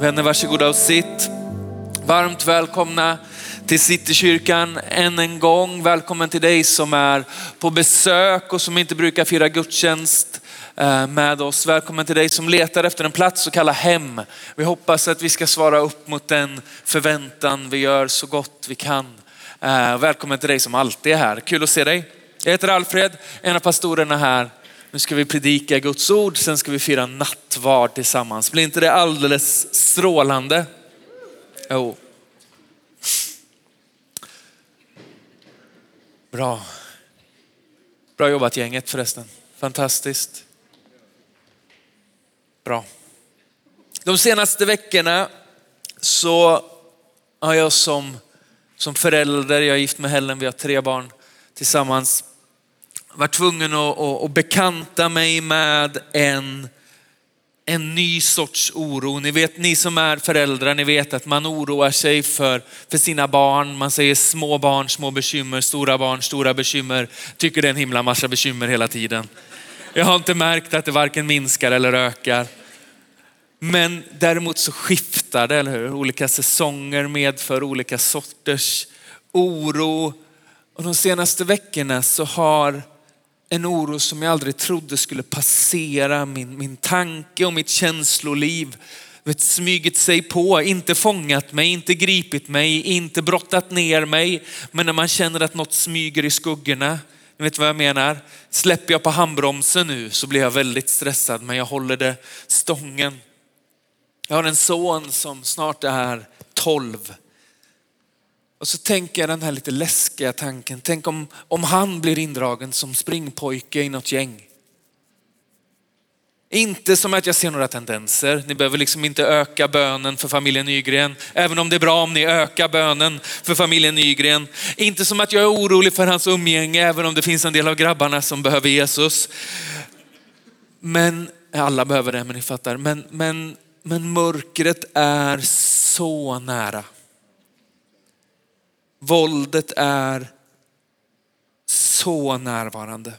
Vänner, varsågoda och sitt. Varmt välkomna till Citykyrkan än en gång. Välkommen till dig som är på besök och som inte brukar fira gudstjänst eh, med oss. Välkommen till dig som letar efter en plats att kalla hem. Vi hoppas att vi ska svara upp mot den förväntan vi gör så gott vi kan. Eh, välkommen till dig som alltid är här. Kul att se dig. Jag heter Alfred, en av pastorerna här. Nu ska vi predika Guds ord, sen ska vi fira nattvard tillsammans. Blir inte det alldeles strålande? Jo. Bra. Bra jobbat gänget förresten. Fantastiskt. Bra. De senaste veckorna så har jag som, som förälder, jag är gift med Helen, vi har tre barn tillsammans, var tvungen att, att, att bekanta mig med en, en ny sorts oro. Ni vet, ni som är föräldrar, ni vet att man oroar sig för, för sina barn. Man säger små barn, små bekymmer, stora barn, stora bekymmer. Tycker det är en himla massa bekymmer hela tiden. Jag har inte märkt att det varken minskar eller ökar. Men däremot så skiftar det, eller hur? Olika säsonger medför olika sorters oro. Och de senaste veckorna så har en oro som jag aldrig trodde skulle passera min, min tanke och mitt känsloliv. Vet, smygit sig på, inte fångat mig, inte gripit mig, inte brottat ner mig. Men när man känner att något smyger i skuggorna, ni vet vad jag menar? Släpper jag på handbromsen nu så blir jag väldigt stressad, men jag håller det stången. Jag har en son som snart är 12 och så tänker jag den här lite läskiga tanken. Tänk om, om han blir indragen som springpojke i något gäng. Inte som att jag ser några tendenser. Ni behöver liksom inte öka bönen för familjen Nygren. Även om det är bra om ni ökar bönen för familjen Nygren. Inte som att jag är orolig för hans umgänge, även om det finns en del av grabbarna som behöver Jesus. Men alla behöver det, men ni fattar. Men, men, men mörkret är så nära. Våldet är så närvarande.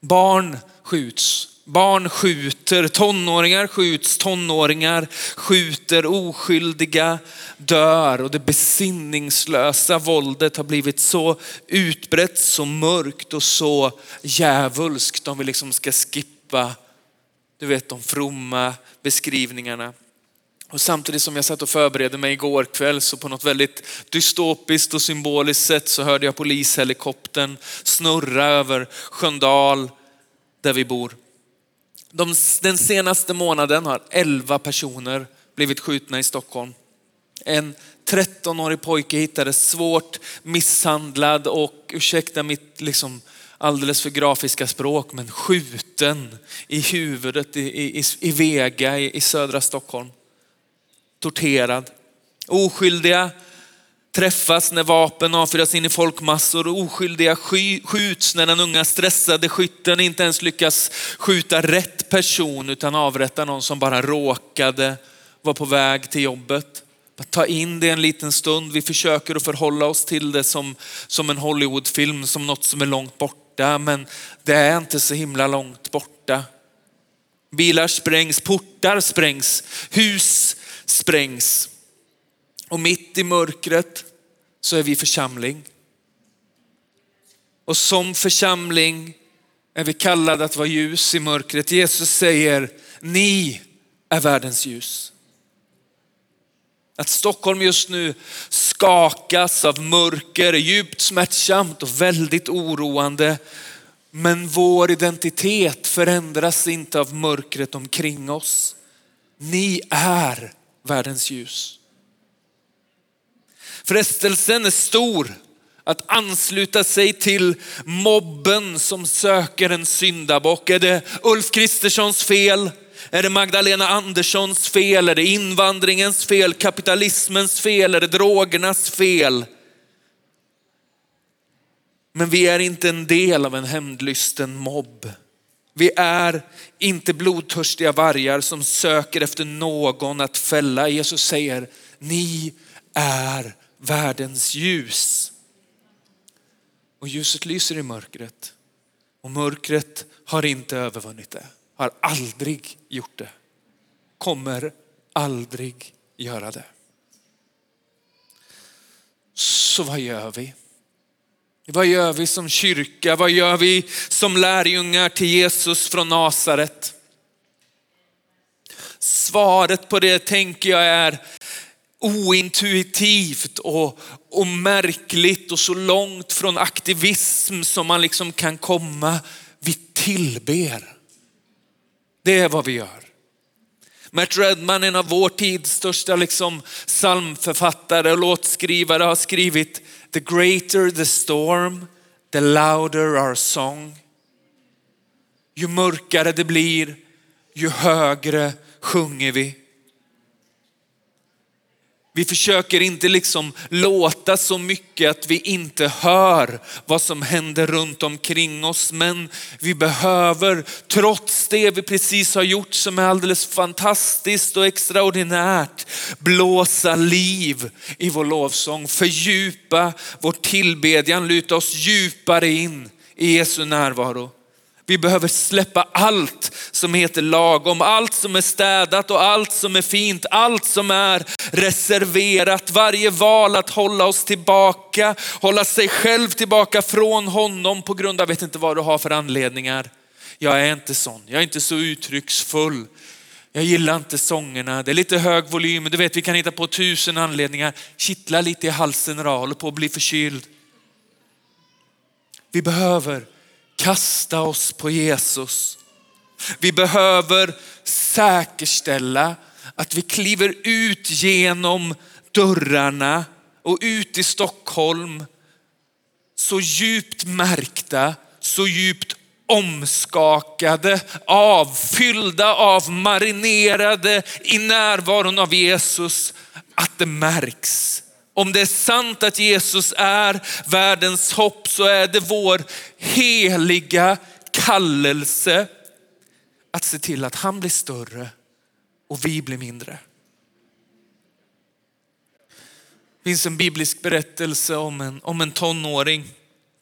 Barn skjuts, barn skjuter, tonåringar skjuts, tonåringar skjuter, oskyldiga dör. Och det besinningslösa våldet har blivit så utbrett, så mörkt och så djävulskt. Om vi liksom ska skippa du vet de fromma beskrivningarna. Och samtidigt som jag satt och förberedde mig igår kväll så på något väldigt dystopiskt och symboliskt sätt så hörde jag polishelikoptern snurra över Sköndal där vi bor. De, den senaste månaden har 11 personer blivit skjutna i Stockholm. En 13-årig pojke hittades svårt misshandlad och, ursäkta mitt liksom alldeles för grafiska språk, men skjuten i huvudet i, i, i Vega i, i södra Stockholm torterad. Oskyldiga träffas när vapen avfyras in i folkmassor och oskyldiga skjuts när den unga stressade skytten inte ens lyckas skjuta rätt person utan avrätta någon som bara råkade vara på väg till jobbet. Ta in det en liten stund. Vi försöker att förhålla oss till det som, som en Hollywoodfilm, som något som är långt borta. Men det är inte så himla långt borta. Bilar sprängs, portar sprängs, hus sprängs. Och mitt i mörkret så är vi församling. Och som församling är vi kallade att vara ljus i mörkret. Jesus säger, ni är världens ljus. Att Stockholm just nu skakas av mörker är djupt smärtsamt och väldigt oroande. Men vår identitet förändras inte av mörkret omkring oss. Ni är världens ljus. Frestelsen är stor att ansluta sig till mobben som söker en syndabock. Är det Ulf Kristerssons fel? Är det Magdalena Anderssons fel? Är det invandringens fel? Kapitalismens fel? Är det drogernas fel? Men vi är inte en del av en hämndlysten mobb. Vi är inte blodtörstiga vargar som söker efter någon att fälla. Jesus säger, ni är världens ljus. Och ljuset lyser i mörkret. Och mörkret har inte övervunnit det. Har aldrig gjort det. Kommer aldrig göra det. Så vad gör vi? Vad gör vi som kyrka? Vad gör vi som lärjungar till Jesus från Nasaret? Svaret på det tänker jag är ointuitivt och, och märkligt och så långt från aktivism som man liksom kan komma. Vi tillber. Det är vad vi gör. Matt Redman, en av vår tids största liksom psalmförfattare och låtskrivare har skrivit The greater the storm, the louder our song. Ju mörkare det blir, ju högre sjunger vi. Vi försöker inte liksom låta så mycket att vi inte hör vad som händer runt omkring oss. Men vi behöver, trots det vi precis har gjort som är alldeles fantastiskt och extraordinärt, blåsa liv i vår lovsång, fördjupa vår tillbedjan, luta oss djupare in i Jesu närvaro. Vi behöver släppa allt som heter lagom, allt som är städat och allt som är fint, allt som är reserverat. Varje val att hålla oss tillbaka, hålla sig själv tillbaka från honom på grund av, vet inte vad du har för anledningar. Jag är inte sån, jag är inte så uttrycksfull. Jag gillar inte sångerna, det är lite hög volym, du vet vi kan hitta på tusen anledningar. Kittla lite i halsen idag, håller på att bli förkyld. Vi behöver kasta oss på Jesus. Vi behöver säkerställa att vi kliver ut genom dörrarna och ut i Stockholm så djupt märkta, så djupt omskakade, avfyllda av, marinerade i närvaron av Jesus att det märks om det är sant att Jesus är världens hopp så är det vår heliga kallelse att se till att han blir större och vi blir mindre. Det finns en biblisk berättelse om en, om en tonåring,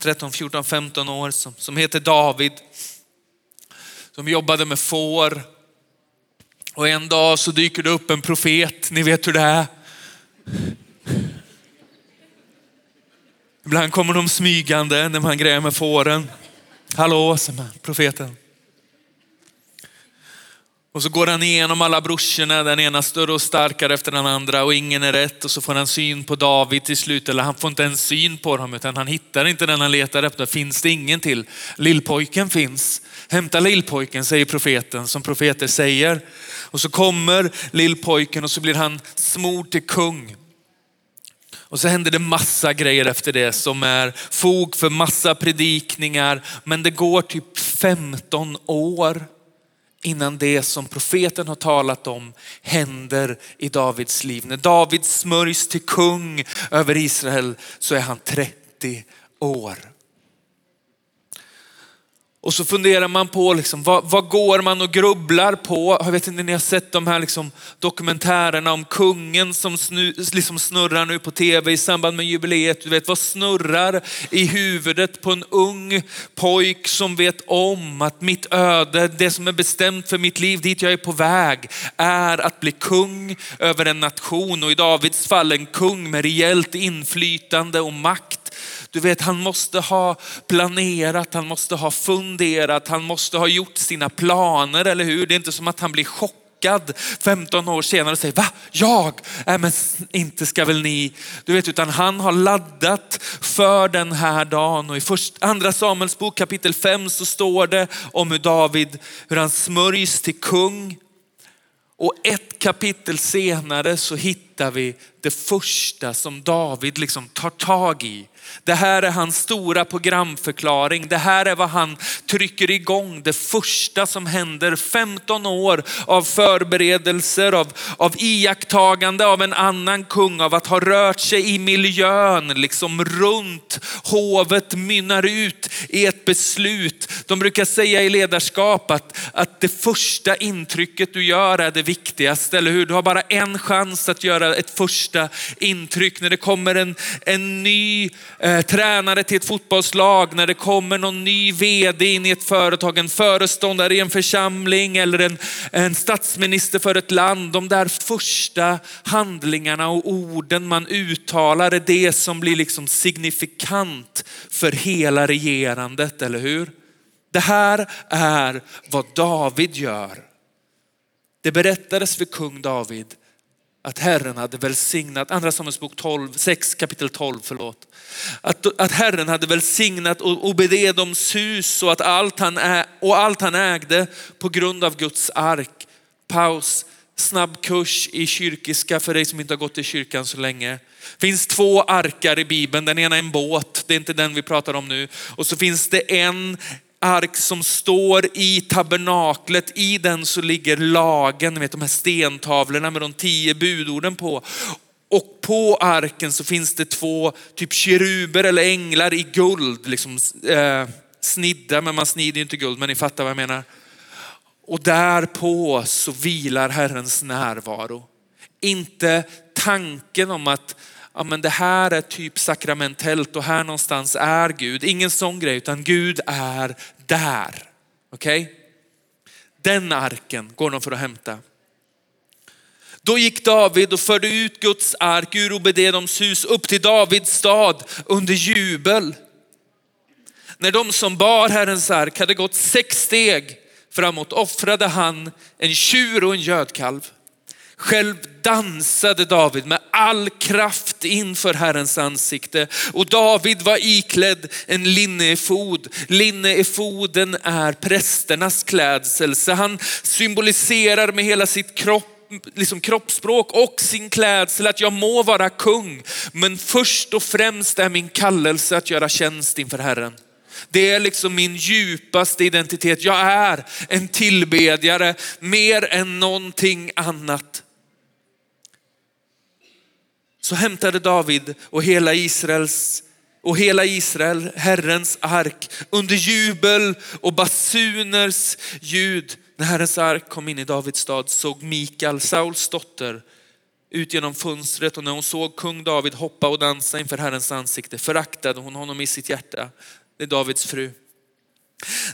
13, 14, 15 år som, som heter David. Som jobbade med får. Och en dag så dyker det upp en profet, ni vet hur det är. Ibland kommer de smygande när man grämer med fåren. Hallå, säger man, profeten. Och så går han igenom alla brorsorna, den ena större och starkare efter den andra och ingen är rätt. Och så får han syn på David till slut, eller han får inte ens syn på dem utan han hittar inte den han letar efter. Finns det ingen till? Lillpojken finns. Hämta lillpojken, säger profeten, som profeter säger. Och så kommer lillpojken och så blir han smord till kung. Och så händer det massa grejer efter det som är fog för massa predikningar. Men det går typ 15 år innan det som profeten har talat om händer i Davids liv. När David smörjs till kung över Israel så är han 30 år. Och så funderar man på liksom, vad, vad, går man och grubblar på? Jag vet inte om ni har sett de här liksom, dokumentärerna om kungen som snu, liksom snurrar nu på tv i samband med jubileet. Du vet vad snurrar i huvudet på en ung pojk som vet om att mitt öde, det som är bestämt för mitt liv, dit jag är på väg, är att bli kung över en nation och i Davids fall en kung med rejält inflytande och makt du vet, han måste ha planerat, han måste ha funderat, han måste ha gjort sina planer, eller hur? Det är inte som att han blir chockad 15 år senare och säger, va? Jag? Nej men inte ska väl ni? Du vet, utan han har laddat för den här dagen. Och i först, andra Samuels bok kapitel 5 så står det om hur David, hur han smörjs till kung. Och ett kapitel senare så hittar vi det första som David liksom tar tag i. Det här är hans stora programförklaring. Det här är vad han trycker igång. Det första som händer. 15 år av förberedelser, av, av iakttagande av en annan kung, av att ha rört sig i miljön, liksom runt hovet mynnar ut i ett beslut. De brukar säga i ledarskap att, att det första intrycket du gör är det viktigaste, eller hur? Du har bara en chans att göra ett första intryck när det kommer en, en ny eh, tränare till ett fotbollslag, när det kommer någon ny vd in i ett företag, en föreståndare i en församling eller en, en statsminister för ett land. De där första handlingarna och orden man uttalar är det som blir liksom signifikant för hela regerandet, eller hur? Det här är vad David gör. Det berättades för kung David att Herren hade välsignat, andra Samuelsbok 12, 6 kapitel 12, förlåt. Att, att Herren hade välsignat Obededoms hus och, att allt han ä, och allt han ägde på grund av Guds ark. Paus, snabb kurs i kyrkiska för dig som inte har gått i kyrkan så länge. Det finns två arkar i Bibeln, den ena är en båt, det är inte den vi pratar om nu. Och så finns det en ark som står i tabernaklet. I den så ligger lagen, ni vet de här stentavlorna med de tio budorden på. Och på arken så finns det två typ keruber eller änglar i guld, liksom eh, snidda, men man snider ju inte guld, men ni fattar vad jag menar. Och därpå så vilar Herrens närvaro. Inte tanken om att ja, men det här är typ sakramentellt och här någonstans är Gud. Ingen sån grej, utan Gud är där. Okej? Okay? Den arken går de för att hämta. Då gick David och förde ut Guds ark ur Obededoms hus upp till Davids stad under jubel. När de som bar Herrens ark hade gått sex steg framåt offrade han en tjur och en gödkalv. Själv dansade David med all kraft inför Herrens ansikte och David var iklädd en linneefod. Linneefoden är prästernas klädsel, så han symboliserar med hela sitt kropp liksom kroppsspråk och sin klädsel att jag må vara kung. Men först och främst är min kallelse att göra tjänst inför Herren. Det är liksom min djupaste identitet. Jag är en tillbedjare mer än någonting annat så hämtade David och hela Israels och hela Israel Herrens ark under jubel och basuners ljud. När Herrens ark kom in i Davids stad såg Mikael, Sauls dotter, ut genom fönstret och när hon såg kung David hoppa och dansa inför Herrens ansikte föraktade hon honom i sitt hjärta. Det är Davids fru.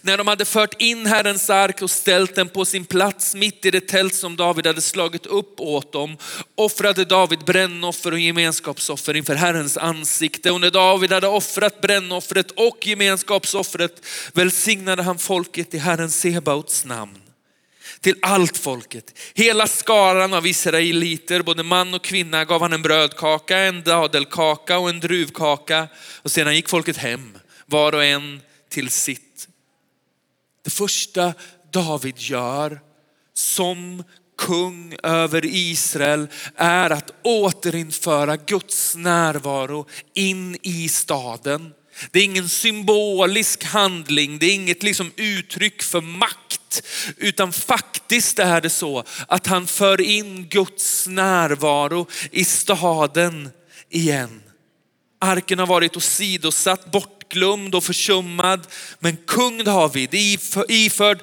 När de hade fört in Herrens ark och ställt den på sin plats mitt i det tält som David hade slagit upp åt dem, offrade David brännoffer och gemenskapsoffer inför Herrens ansikte. Och när David hade offrat brännoffret och gemenskapsoffret välsignade han folket i Herren Sebaots namn till allt folket. Hela skaran av israeliter, både man och kvinna, gav han en brödkaka, en dadelkaka och en druvkaka. Och sedan gick folket hem, var och en till sitt det första David gör som kung över Israel är att återinföra Guds närvaro in i staden. Det är ingen symbolisk handling, det är inget liksom uttryck för makt, utan faktiskt är det så att han för in Guds närvaro i staden igen. Arken har varit åsidosatt, bort bortglömd och försummad. Men kung David iförd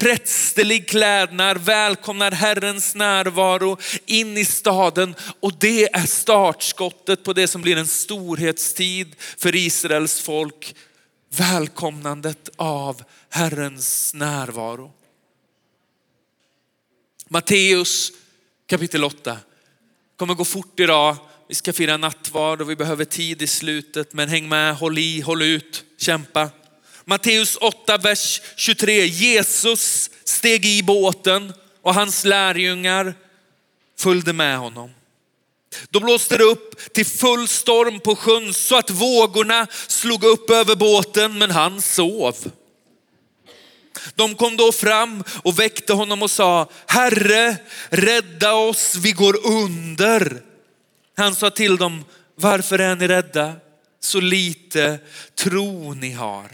prästerlig klädnad välkomnar Herrens närvaro in i staden och det är startskottet på det som blir en storhetstid för Israels folk. Välkomnandet av Herrens närvaro. Matteus kapitel 8 kommer gå fort idag. Vi ska fira nattvard och vi behöver tid i slutet, men häng med, håll i, håll ut, kämpa. Matteus 8, vers 23. Jesus steg i båten och hans lärjungar följde med honom. Då blåste det upp till full storm på sjön så att vågorna slog upp över båten, men han sov. De kom då fram och väckte honom och sa, Herre, rädda oss, vi går under. Han sa till dem, varför är ni rädda? Så lite tro ni har.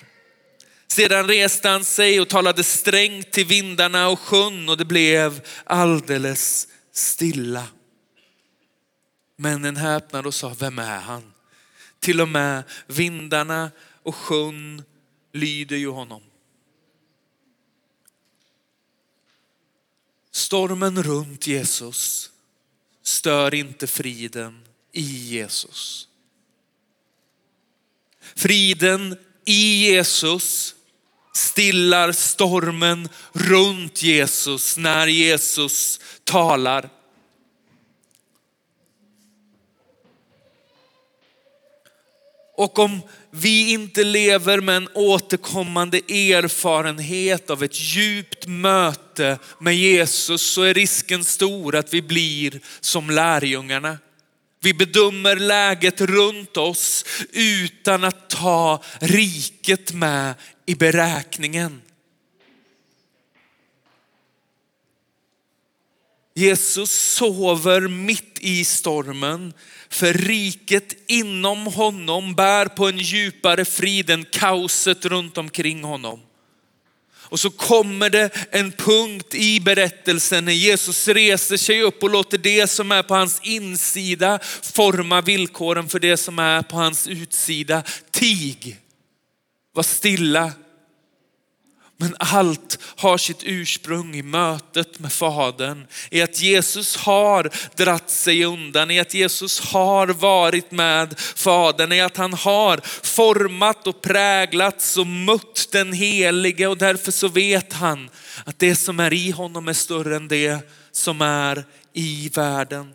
Sedan reste han sig och talade strängt till vindarna och sjön och det blev alldeles stilla. Männen häpnade och sa, vem är han? Till och med vindarna och sjön lyder ju honom. Stormen runt Jesus Stör inte friden i Jesus. Friden i Jesus stillar stormen runt Jesus när Jesus talar. Och om vi inte lever med en återkommande erfarenhet av ett djupt möte med Jesus så är risken stor att vi blir som lärjungarna. Vi bedömer läget runt oss utan att ta riket med i beräkningen. Jesus sover mitt i stormen för riket inom honom bär på en djupare frid än kaoset runt omkring honom. Och så kommer det en punkt i berättelsen när Jesus reser sig upp och låter det som är på hans insida forma villkoren för det som är på hans utsida. Tig, var stilla men allt har sitt ursprung i mötet med Fadern. I att Jesus har dratt sig undan, i att Jesus har varit med Fadern, i att han har format och präglats och mött den helige och därför så vet han att det som är i honom är större än det som är i världen.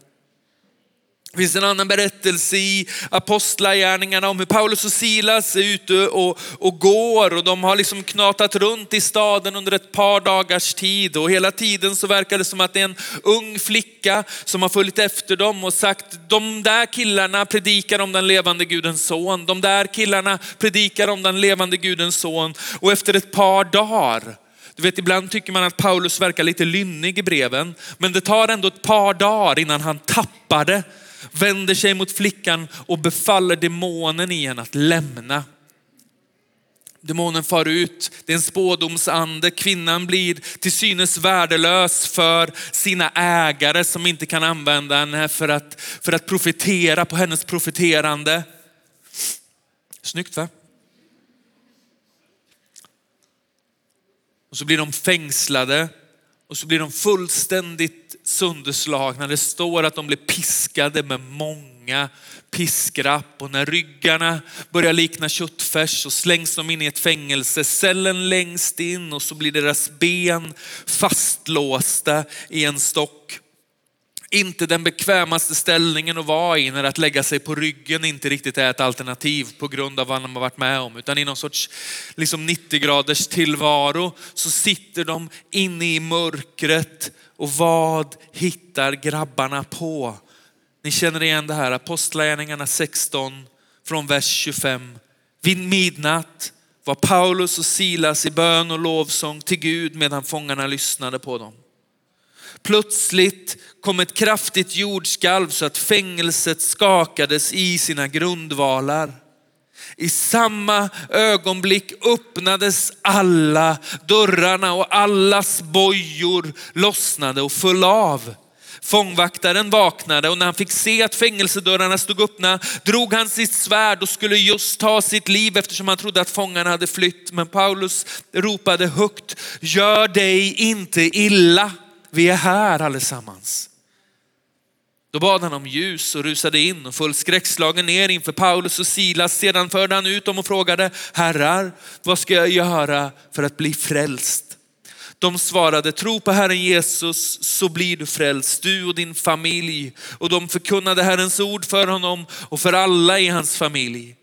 Det finns en annan berättelse i apostlagärningarna om hur Paulus och Silas är ute och, och går och de har liksom knatat runt i staden under ett par dagars tid och hela tiden så verkar det som att det är en ung flicka som har följt efter dem och sagt de där killarna predikar om den levande Gudens son. De där killarna predikar om den levande Gudens son och efter ett par dagar du vet, ibland tycker man att Paulus verkar lite lynnig i breven, men det tar ändå ett par dagar innan han tappar det vänder sig mot flickan och befaller demonen i henne att lämna. Demonen far ut, det är en spådomsande. Kvinnan blir till synes värdelös för sina ägare som inte kan använda henne för att, för att profetera på hennes profeterande. Snyggt va? Och så blir de fängslade och så blir de fullständigt sönderslagna. Det står att de blir piskade med många piskrapp och när ryggarna börjar likna köttfärs så slängs de in i ett fängelse, cellen längst in och så blir deras ben fastlåsta i en stock inte den bekvämaste ställningen att vara i när att lägga sig på ryggen inte riktigt är ett alternativ på grund av vad de har varit med om. Utan i någon sorts liksom 90 graders tillvaro så sitter de inne i mörkret och vad hittar grabbarna på? Ni känner igen det här, Apostlagärningarna 16 från vers 25. Vid midnatt var Paulus och Silas i bön och lovsång till Gud medan fångarna lyssnade på dem. Plötsligt kom ett kraftigt jordskalv så att fängelset skakades i sina grundvalar. I samma ögonblick öppnades alla dörrarna och allas bojor lossnade och föll av. Fångvaktaren vaknade och när han fick se att fängelsedörrarna stod öppna drog han sitt svärd och skulle just ta sitt liv eftersom han trodde att fångarna hade flytt. Men Paulus ropade högt, gör dig inte illa. Vi är här allesammans. Då bad han om ljus och rusade in och föll skräckslagen ner inför Paulus och Silas. Sedan förde han ut dem och frågade, herrar, vad ska jag göra för att bli frälst? De svarade, tro på Herren Jesus så blir du frälst, du och din familj. Och de förkunnade Herrens ord för honom och för alla i hans familj.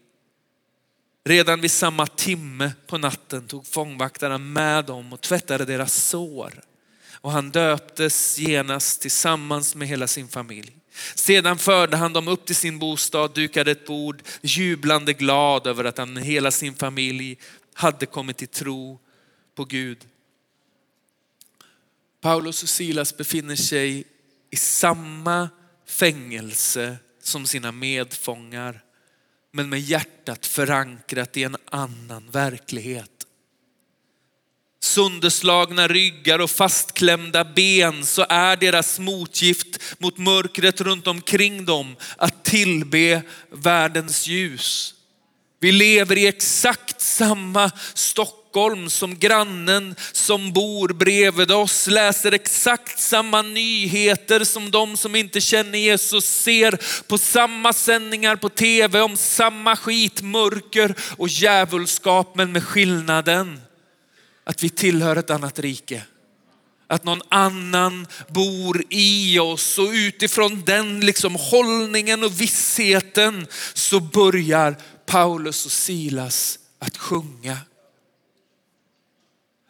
Redan vid samma timme på natten tog fångvaktarna med dem och tvättade deras sår och han döptes genast tillsammans med hela sin familj. Sedan förde han dem upp till sin bostad, dukade ett bord, jublande glad över att han med hela sin familj hade kommit till tro på Gud. Paulus och Silas befinner sig i samma fängelse som sina medfångar, men med hjärtat förankrat i en annan verklighet sönderslagna ryggar och fastklämda ben så är deras motgift mot mörkret runt omkring dem att tillbe världens ljus. Vi lever i exakt samma Stockholm Stockholm som grannen som bor bredvid oss läser exakt samma nyheter som de som inte känner Jesus ser på samma sändningar på tv om samma skit, mörker och djävulskap men med skillnaden att vi tillhör ett annat rike. Att någon annan bor i oss och utifrån den liksom hållningen och vissheten så börjar Paulus och Silas att sjunga.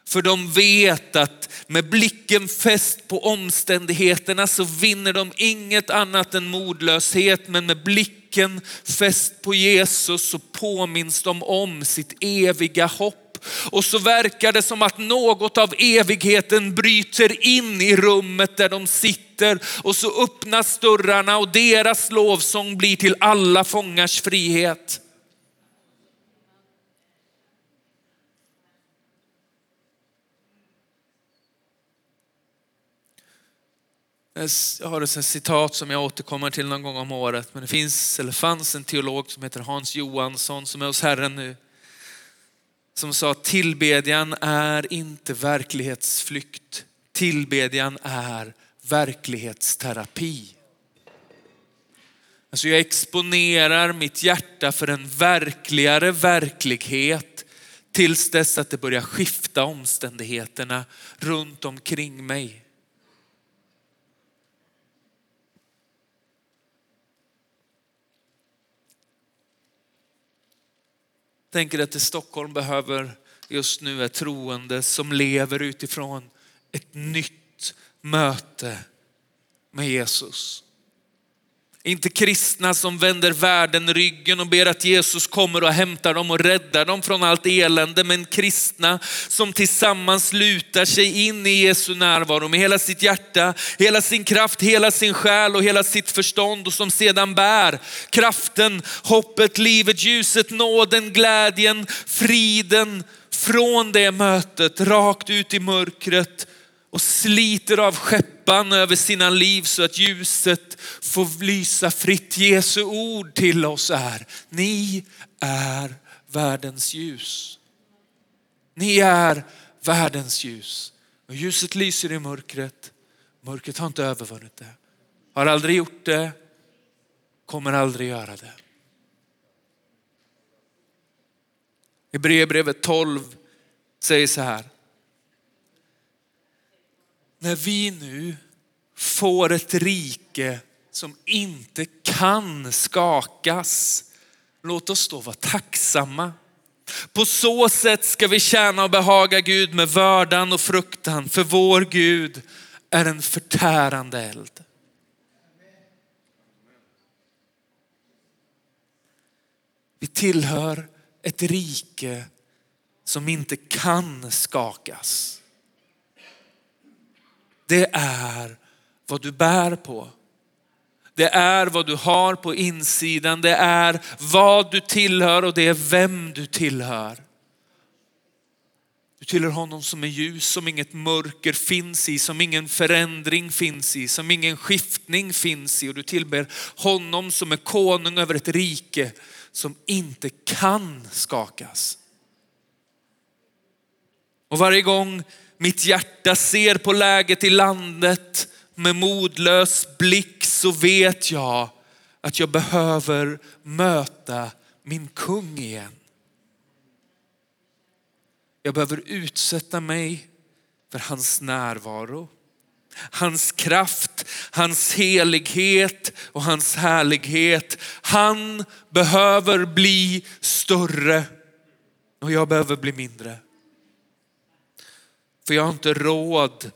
För de vet att med blicken fäst på omständigheterna så vinner de inget annat än modlöshet. Men med blicken fäst på Jesus så påminns de om sitt eviga hopp och så verkar det som att något av evigheten bryter in i rummet där de sitter och så öppnas dörrarna och deras lovsång blir till alla fångars frihet. Jag har ett citat som jag återkommer till någon gång om året, men det finns, eller fanns en teolog som heter Hans Johansson som är hos Herren nu som sa att tillbedjan är inte verklighetsflykt. Tillbedjan är verklighetsterapi. Alltså jag exponerar mitt hjärta för en verkligare verklighet tills dess att det börjar skifta omständigheterna runt omkring mig. Tänker att det Stockholm behöver just nu är troende som lever utifrån ett nytt möte med Jesus. Inte kristna som vänder världen ryggen och ber att Jesus kommer och hämtar dem och räddar dem från allt elände. Men kristna som tillsammans lutar sig in i Jesu närvaro med hela sitt hjärta, hela sin kraft, hela sin själ och hela sitt förstånd och som sedan bär kraften, hoppet, livet, ljuset, nåden, glädjen, friden från det mötet rakt ut i mörkret och sliter av skeppan över sina liv så att ljuset får lysa fritt. Jesu ord till oss är, ni är världens ljus. Ni är världens ljus. Och ljuset lyser i mörkret. Mörkret har inte övervunnit det. Har aldrig gjort det, kommer aldrig göra det. Hebreerbrevet 12 säger så här när vi nu får ett rike som inte kan skakas, låt oss då vara tacksamma. På så sätt ska vi tjäna och behaga Gud med vördan och fruktan, för vår Gud är en förtärande eld. Vi tillhör ett rike som inte kan skakas det är vad du bär på. Det är vad du har på insidan, det är vad du tillhör och det är vem du tillhör. Du tillhör honom som är ljus, som inget mörker finns i, som ingen förändring finns i, som ingen skiftning finns i. Och du tillber honom som är konung över ett rike som inte kan skakas. Och varje gång mitt hjärta ser på läget i landet med modlös blick så vet jag att jag behöver möta min kung igen. Jag behöver utsätta mig för hans närvaro. Hans kraft, hans helighet och hans härlighet. Han behöver bli större och jag behöver bli mindre. För jag har inte råd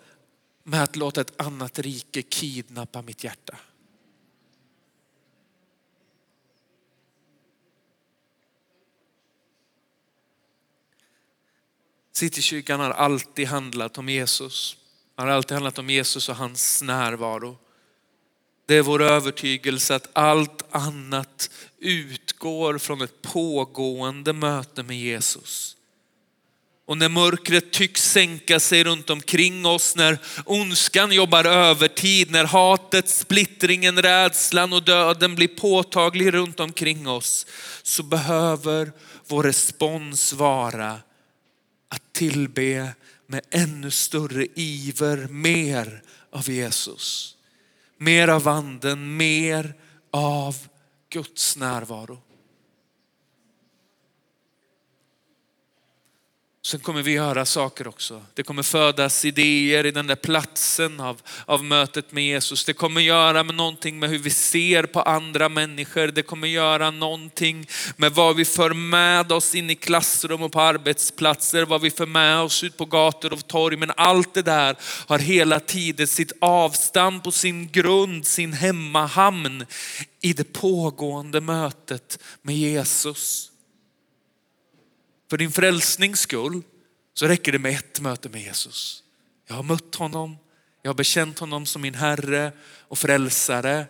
med att låta ett annat rike kidnappa mitt hjärta. Citykyrkan har alltid handlat om Jesus. Har alltid handlat om Jesus och hans närvaro. Det är vår övertygelse att allt annat utgår från ett pågående möte med Jesus. Och när mörkret tycks sänka sig runt omkring oss, när ondskan jobbar övertid, när hatet, splittringen, rädslan och döden blir påtaglig runt omkring oss, så behöver vår respons vara att tillbe med ännu större iver mer av Jesus. Mer av anden, mer av Guds närvaro. Sen kommer vi göra saker också. Det kommer födas idéer i den där platsen av, av mötet med Jesus. Det kommer göra med någonting med hur vi ser på andra människor. Det kommer göra någonting med vad vi för med oss in i klassrum och på arbetsplatser, vad vi för med oss ut på gator och torg. Men allt det där har hela tiden sitt avstamp och sin grund, sin hemmahamn i det pågående mötet med Jesus. För din frälsnings skull så räcker det med ett möte med Jesus. Jag har mött honom, jag har bekänt honom som min Herre och frälsare.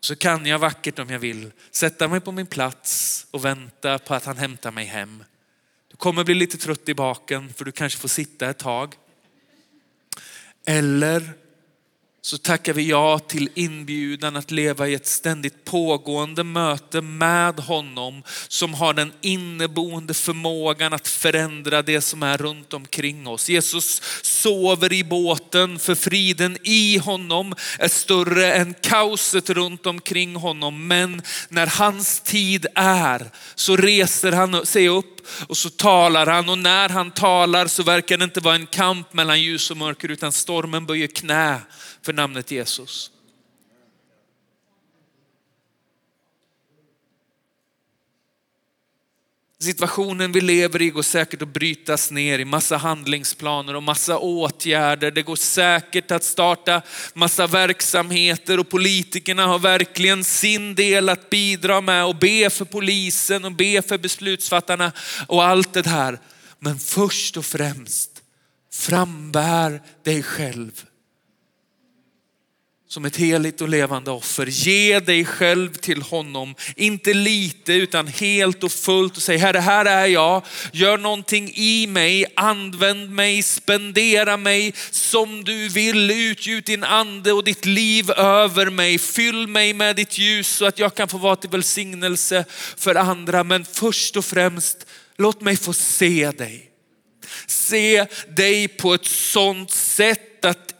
Så kan jag vackert om jag vill sätta mig på min plats och vänta på att han hämtar mig hem. Du kommer bli lite trött i baken för du kanske får sitta ett tag. Eller så tackar vi ja till inbjudan att leva i ett ständigt pågående möte med honom som har den inneboende förmågan att förändra det som är runt omkring oss. Jesus sover i båten för friden i honom är större än kaoset runt omkring honom. Men när hans tid är så reser han sig upp och så talar han och när han talar så verkar det inte vara en kamp mellan ljus och mörker utan stormen böjer knä för namnet Jesus. Situationen vi lever i går säkert att brytas ner i massa handlingsplaner och massa åtgärder. Det går säkert att starta massa verksamheter och politikerna har verkligen sin del att bidra med och be för polisen och be för beslutsfattarna och allt det här. Men först och främst frambär dig själv som ett heligt och levande offer. Ge dig själv till honom, inte lite utan helt och fullt och säg Herre, här är jag. Gör någonting i mig, använd mig, spendera mig som du vill. Utgjut din ande och ditt liv över mig. Fyll mig med ditt ljus så att jag kan få vara till välsignelse för andra. Men först och främst, låt mig få se dig. Se dig på ett sånt sätt att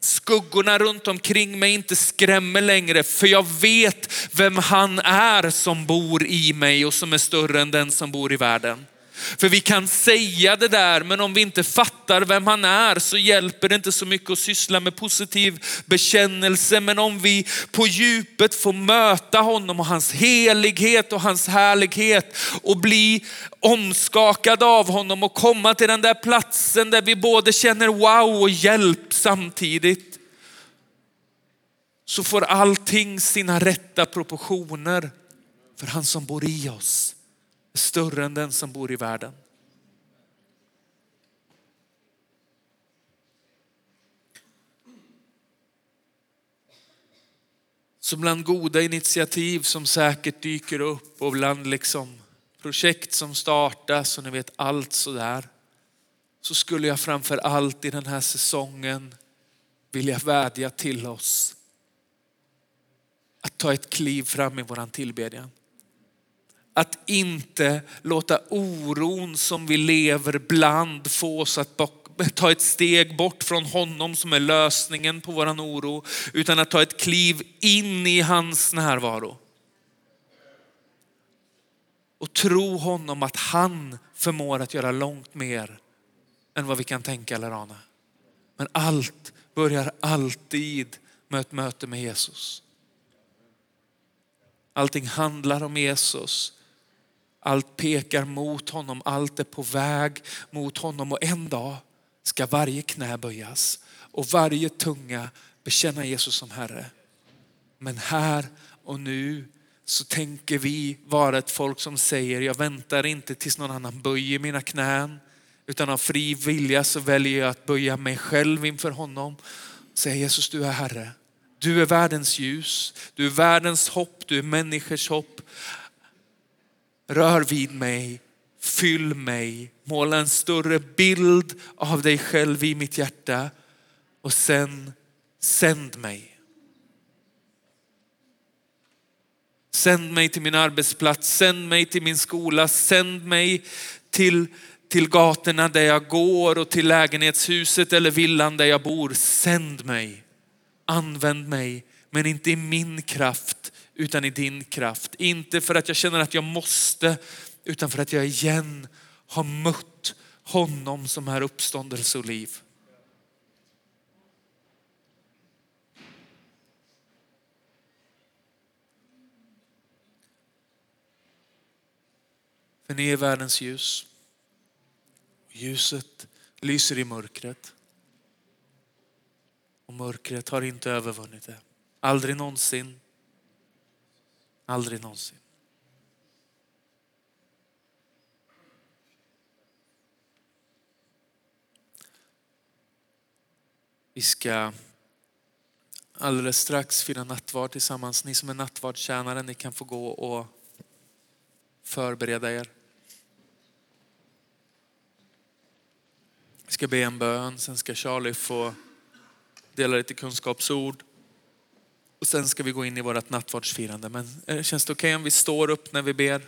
skuggorna runt omkring mig inte skrämmer längre. För jag vet vem han är som bor i mig och som är större än den som bor i världen. För vi kan säga det där, men om vi inte fattar vem han är så hjälper det inte så mycket att syssla med positiv bekännelse. Men om vi på djupet får möta honom och hans helighet och hans härlighet och bli omskakade av honom och komma till den där platsen där vi både känner wow och hjälp samtidigt. Så får allting sina rätta proportioner för han som bor i oss större än den som bor i världen. Så bland goda initiativ som säkert dyker upp och bland liksom projekt som startas och ni vet allt sådär. Så skulle jag framför allt i den här säsongen vilja vädja till oss att ta ett kliv fram i våran tillbedjan. Att inte låta oron som vi lever bland få oss att ta ett steg bort från honom som är lösningen på våran oro, utan att ta ett kliv in i hans närvaro. Och tro honom att han förmår att göra långt mer än vad vi kan tänka eller ana. Men allt börjar alltid med ett möte med Jesus. Allting handlar om Jesus. Allt pekar mot honom, allt är på väg mot honom och en dag ska varje knä böjas och varje tunga bekänna Jesus som Herre. Men här och nu så tänker vi vara ett folk som säger, jag väntar inte tills någon annan böjer mina knän, utan av fri vilja så väljer jag att böja mig själv inför honom. Säga Jesus, du är Herre. Du är världens ljus, du är världens hopp, du är människors hopp. Rör vid mig, fyll mig, måla en större bild av dig själv i mitt hjärta och sen sänd mig. Sänd mig till min arbetsplats, sänd mig till min skola, sänd mig till till gatorna där jag går och till lägenhetshuset eller villan där jag bor. Sänd mig, använd mig, men inte i min kraft utan i din kraft. Inte för att jag känner att jag måste, utan för att jag igen har mött honom som är uppståndelse och liv. För ni är världens ljus. Ljuset lyser i mörkret. Och mörkret har inte övervunnit det. Aldrig någonsin. Aldrig någonsin. Vi ska alldeles strax fira nattvard tillsammans. Ni som är nattvardstjänare, ni kan få gå och förbereda er. Vi ska be en bön, sen ska Charlie få dela lite kunskapsord. Och sen ska vi gå in i vårt nattvardsfirande. Men eh, känns det okej okay om vi står upp när vi ber?